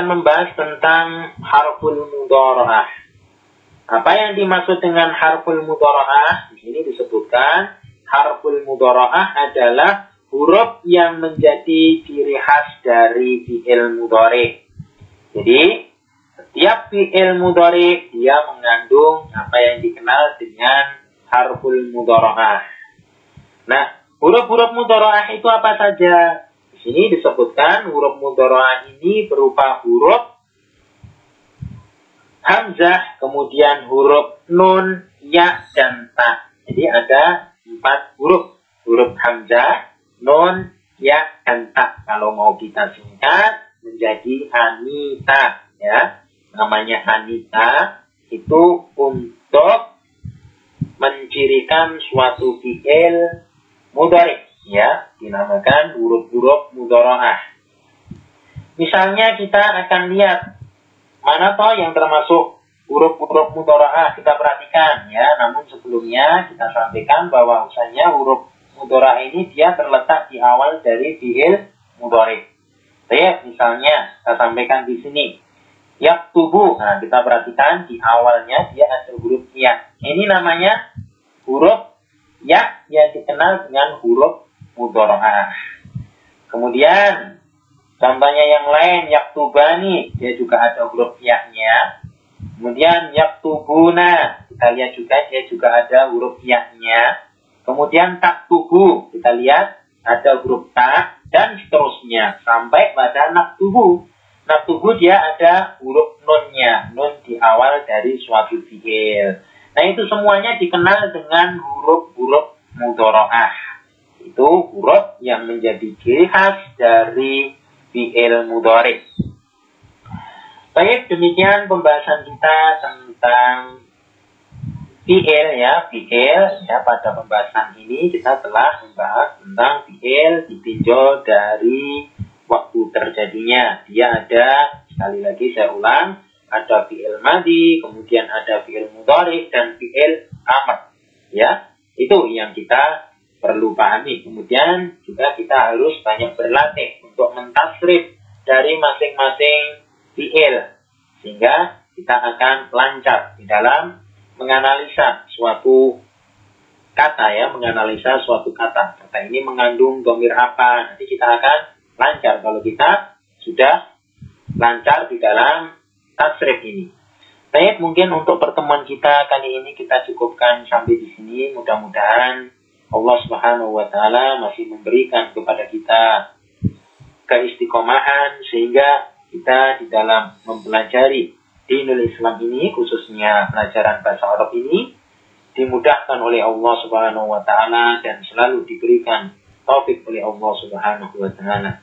akan membahas tentang harful mudhara'ah. Apa yang dimaksud dengan harful mudhara'ah? Di sini disebutkan harful mudhara'ah adalah huruf yang menjadi ciri khas dari fi'il mudhari. Jadi, setiap fi'il mudhari dia mengandung apa yang dikenal dengan harful mudhara'ah. Nah, huruf-huruf mudhara'ah itu apa saja? Di sini disebutkan huruf mudhara'ah ini berupa huruf hamzah, kemudian huruf nun, ya, dan ta. Jadi ada empat huruf. Huruf hamzah, non ya dan tak kalau mau kita singkat menjadi Anita ya namanya Anita itu untuk mencirikan suatu fi'il mudhari ya dinamakan huruf-huruf mudharaah misalnya kita akan lihat mana toh yang termasuk huruf-huruf mudharaah kita perhatikan ya namun sebelumnya kita sampaikan bahwa usahanya huruf mudora ini dia terletak di awal dari fiil mudore. Saya misalnya saya sampaikan di sini yak tubuh. Nah, kita perhatikan di awalnya dia ada huruf ya. Ini namanya huruf ya yang dikenal dengan huruf mudoroah. Kemudian contohnya yang lain yak tubani dia juga ada huruf ya-nya. Kemudian yak tubuna kita lihat juga dia juga ada huruf ya-nya. Kemudian tak tubuh, kita lihat ada huruf tak dan seterusnya sampai pada nak tubuh. Nak tubuh dia ada huruf nunnya, nun di awal dari suatu fiil. Nah itu semuanya dikenal dengan huruf-huruf mudoroah. Itu huruf yang menjadi ciri khas dari fiil mudorek. Baik, demikian pembahasan kita tentang fiil ya, fiil ya pada pembahasan ini kita telah membahas tentang fiil ditinjau dari waktu terjadinya. Dia ada sekali lagi saya ulang, ada fiil madi, kemudian ada fiil mudhari dan fiil amr. Ya, itu yang kita perlu pahami. Kemudian juga kita harus banyak berlatih untuk mentasrif dari masing-masing fiil sehingga kita akan lancar di dalam menganalisa suatu kata ya, menganalisa suatu kata. Kata ini mengandung domir apa? Nanti kita akan lancar kalau kita sudah lancar di dalam tasrif ini. Baik, mungkin untuk pertemuan kita kali ini kita cukupkan sampai di sini. Mudah-mudahan Allah Subhanahu wa taala masih memberikan kepada kita keistiqomahan sehingga kita di dalam mempelajari dinul Islam ini khususnya pelajaran bahasa Arab ini dimudahkan oleh Allah Subhanahu wa taala dan selalu diberikan taufik oleh Allah Subhanahu wa taala.